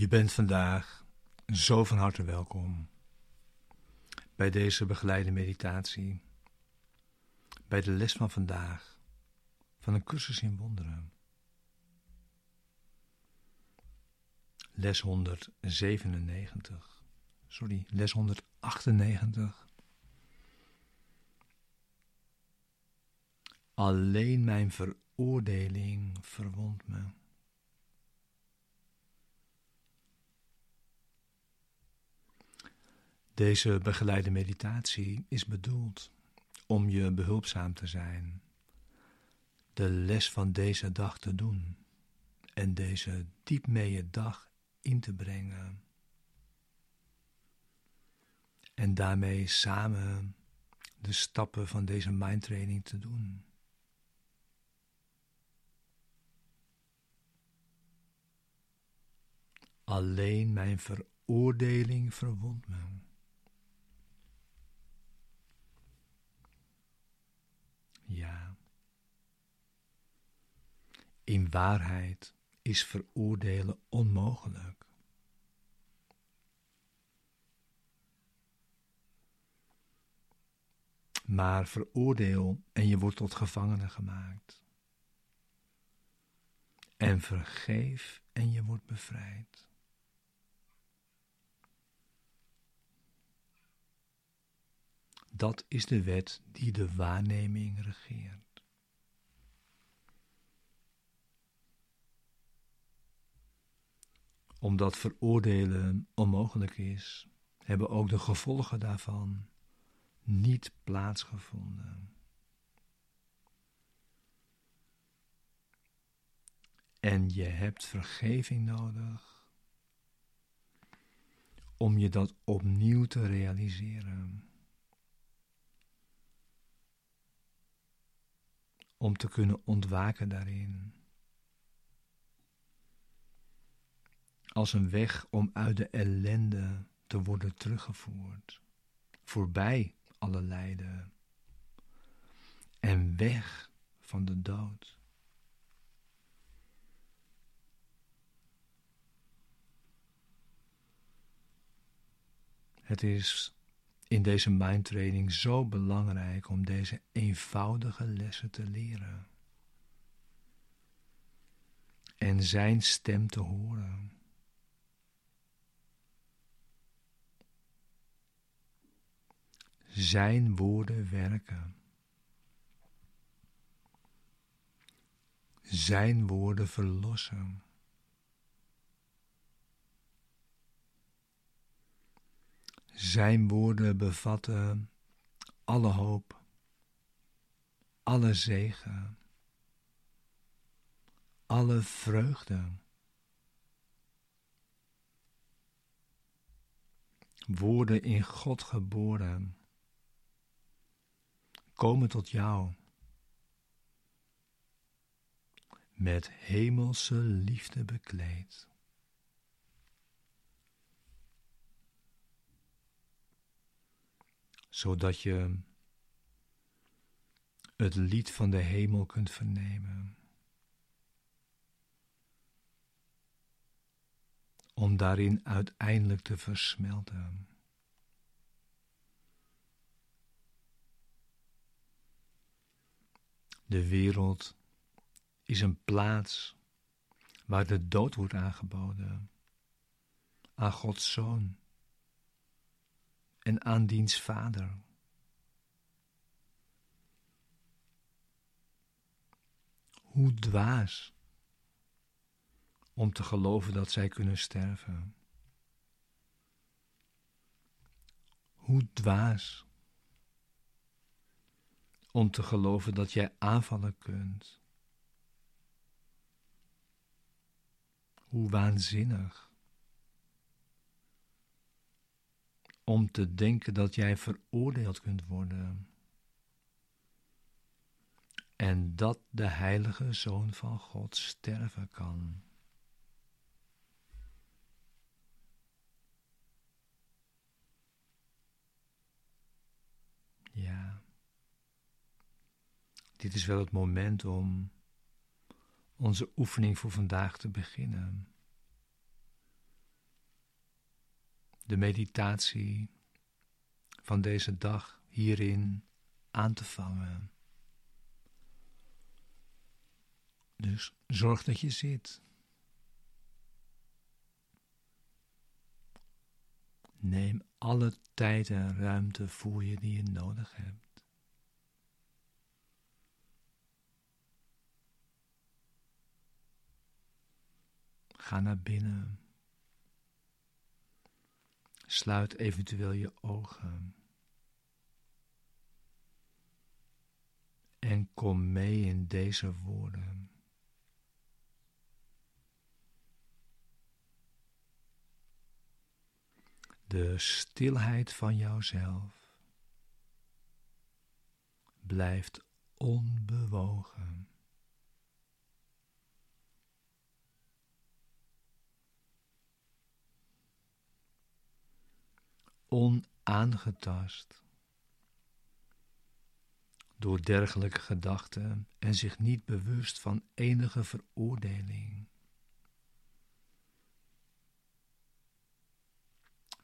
Je bent vandaag zo van harte welkom bij deze begeleide meditatie, bij de les van vandaag van een cursus in wonderen. Les 197, sorry, les 198. Alleen mijn veroordeling verwondt me. Deze begeleide meditatie is bedoeld om je behulpzaam te zijn, de les van deze dag te doen en deze diep mee dag in te brengen. En daarmee samen de stappen van deze mindtraining te doen. Alleen mijn veroordeling verwondt me. Ja. In waarheid is veroordelen onmogelijk. Maar veroordeel en je wordt tot gevangene gemaakt. En vergeef en je wordt bevrijd. Dat is de wet die de waarneming regeert. Omdat veroordelen onmogelijk is, hebben ook de gevolgen daarvan niet plaatsgevonden. En je hebt vergeving nodig om je dat opnieuw te realiseren. Om te kunnen ontwaken daarin. Als een weg om uit de ellende te worden teruggevoerd, voorbij alle lijden en weg van de dood. Het is in deze mindtraining zo belangrijk om deze eenvoudige lessen te leren. En zijn stem te horen. Zijn woorden werken. Zijn woorden verlossen. Zijn woorden bevatten alle hoop, alle zegen, alle vreugde. Woorden in God geboren, komen tot jou met hemelse liefde bekleed. Zodat je het lied van de hemel kunt vernemen. Om daarin uiteindelijk te versmelten. De wereld is een plaats waar de dood wordt aangeboden aan Gods Zoon en aan diens vader. Hoe dwaas om te geloven dat zij kunnen sterven. Hoe dwaas om te geloven dat jij aanvallen kunt. Hoe waanzinnig om te denken dat jij veroordeeld kunt worden. En dat de heilige Zoon van God sterven kan. Ja, dit is wel het moment om onze oefening voor vandaag te beginnen. De meditatie van deze dag hierin aan te vangen. Dus zorg dat je zit. Neem alle tijd en ruimte voor je die je nodig hebt. Ga naar binnen. Sluit eventueel je ogen. En kom mee in deze woorden. De stilheid van jouzelf blijft onbewogen. Onaangetast door dergelijke gedachten en zich niet bewust van enige veroordeling.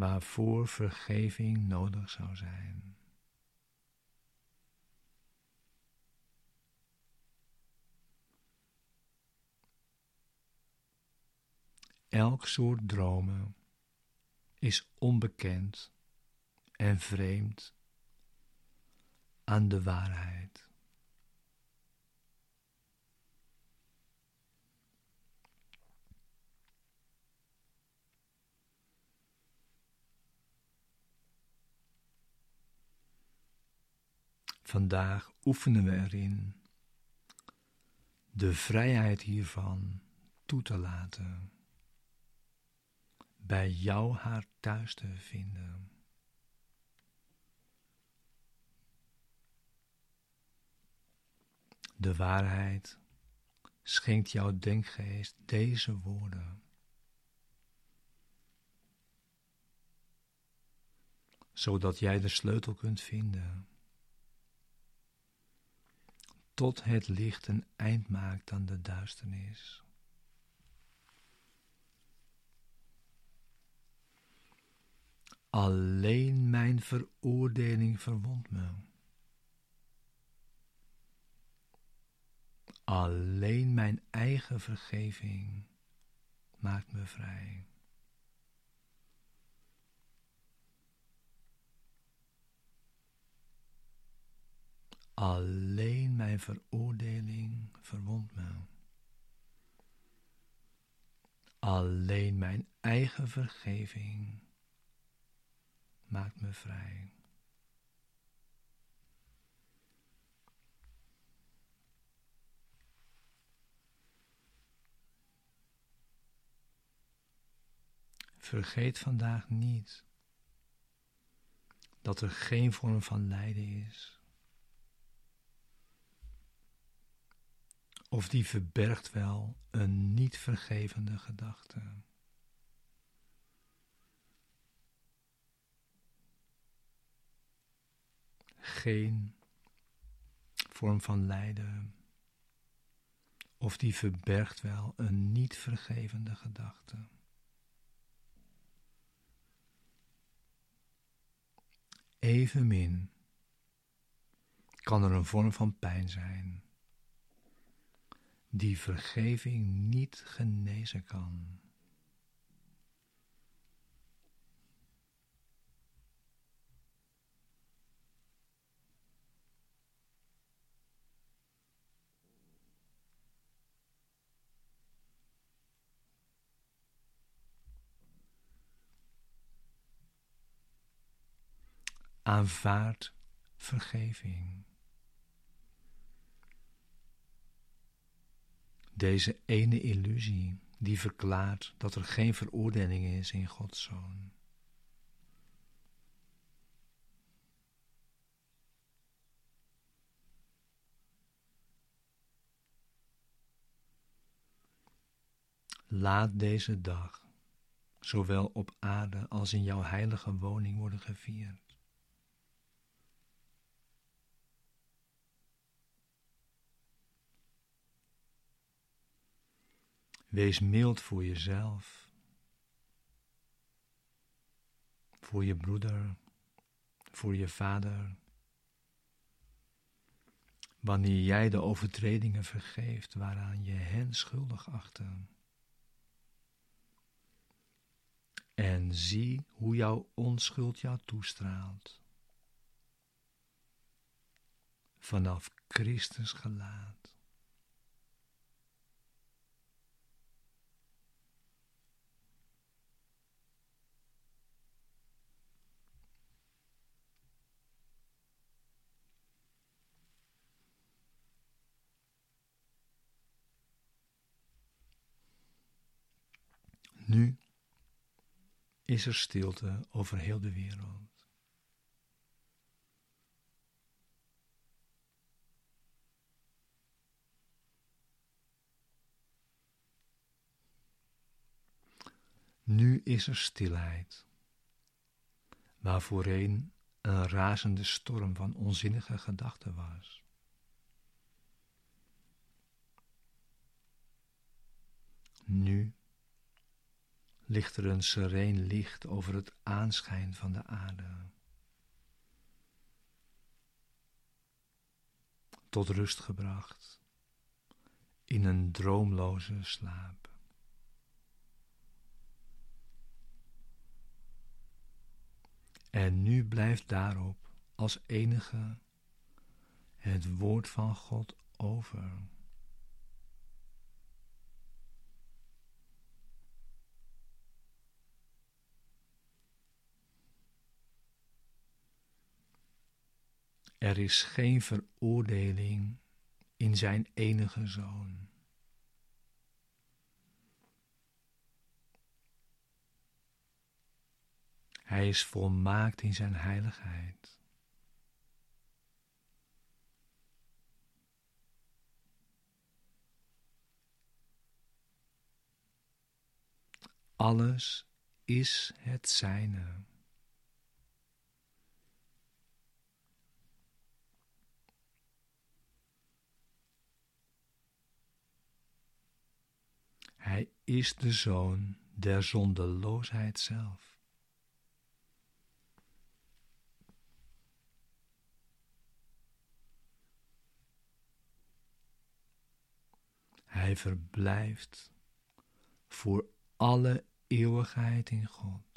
waarvoor vergeving nodig zou zijn. Elk soort dromen is onbekend en vreemd aan de waarheid. Vandaag oefenen we erin de vrijheid hiervan toe te laten, bij jou haar thuis te vinden. De waarheid schenkt jouw denkgeest deze woorden. Zodat jij de sleutel kunt vinden tot het licht een eind maakt aan de duisternis. Alleen mijn veroordeling verwondt me. Alleen mijn eigen vergeving maakt me vrij. Alleen mijn veroordeling verwondt me. Alleen mijn eigen vergeving maakt me vrij. Vergeet vandaag niet dat er geen vorm van lijden is Of die verbergt wel een niet vergevende gedachte. Geen vorm van lijden. Of die verbergt wel een niet vergevende gedachte. Evenmin kan er een vorm van pijn zijn die vergeving niet genezen kan. Aanvaard vergeving. Deze ene illusie die verklaart dat er geen veroordeling is in Gods Zoon. Laat deze dag, zowel op aarde als in jouw heilige woning, worden gevierd. Wees mild voor jezelf. voor je broeder, voor je vader. Wanneer jij de overtredingen vergeeft waaraan je hen schuldig achtte. En zie hoe jouw onschuld jou toestraalt. Vanaf Christus gelaat. Nu is er stilte over heel de wereld. Nu is er stilheid, waar voorheen een razende storm van onzinnige gedachten was. Nu ligt er een sereen licht over het aanschijn van de aarde. Tot rust gebracht in een droomloze slaap. En nu blijft daarop als enige het woord van God over. Er is geen veroordeling in zijn enige zoon. Hij is volmaakt in zijn heiligheid. Alles is het zijne. Hij is de zoon der zondeloosheid zelf. Hij verblijft voor alle eeuwigheid in God.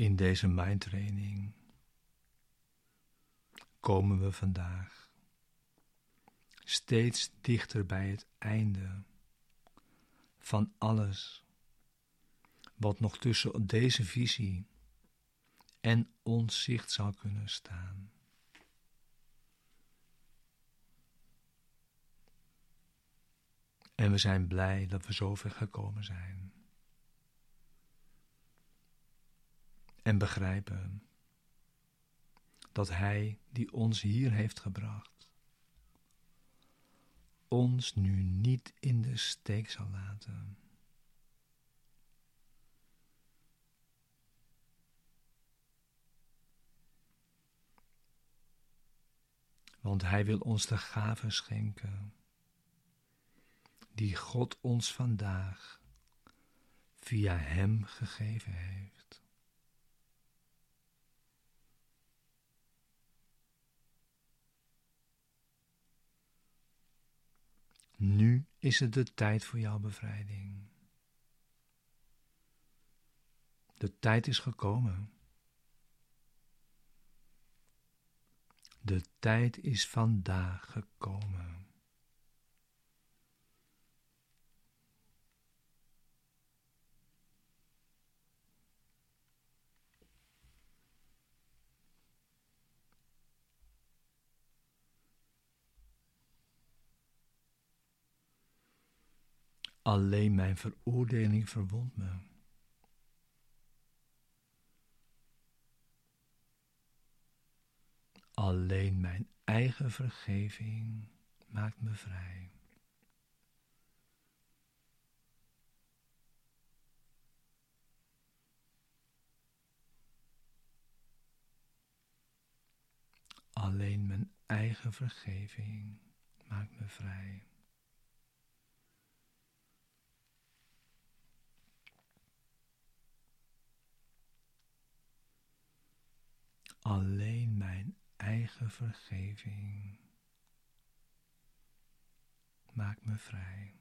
In deze mindtraining komen we vandaag steeds dichter bij het einde van alles wat nog tussen deze visie en ons zicht zou kunnen staan. En we zijn blij dat we zover gekomen zijn. En begrijpen dat Hij die ons hier heeft gebracht, ons nu niet in de steek zal laten. Want Hij wil ons de gave schenken die God ons vandaag via Hem gegeven heeft. Nu is het de tijd voor jouw bevrijding. De tijd is gekomen. De tijd is vandaag gekomen. Alleen mijn veroordeling verwondt me. Alleen mijn eigen vergeving maakt me vrij. Alleen mijn eigen vergeving maakt me vrij. Alleen mijn eigen vergeving maakt me vrij.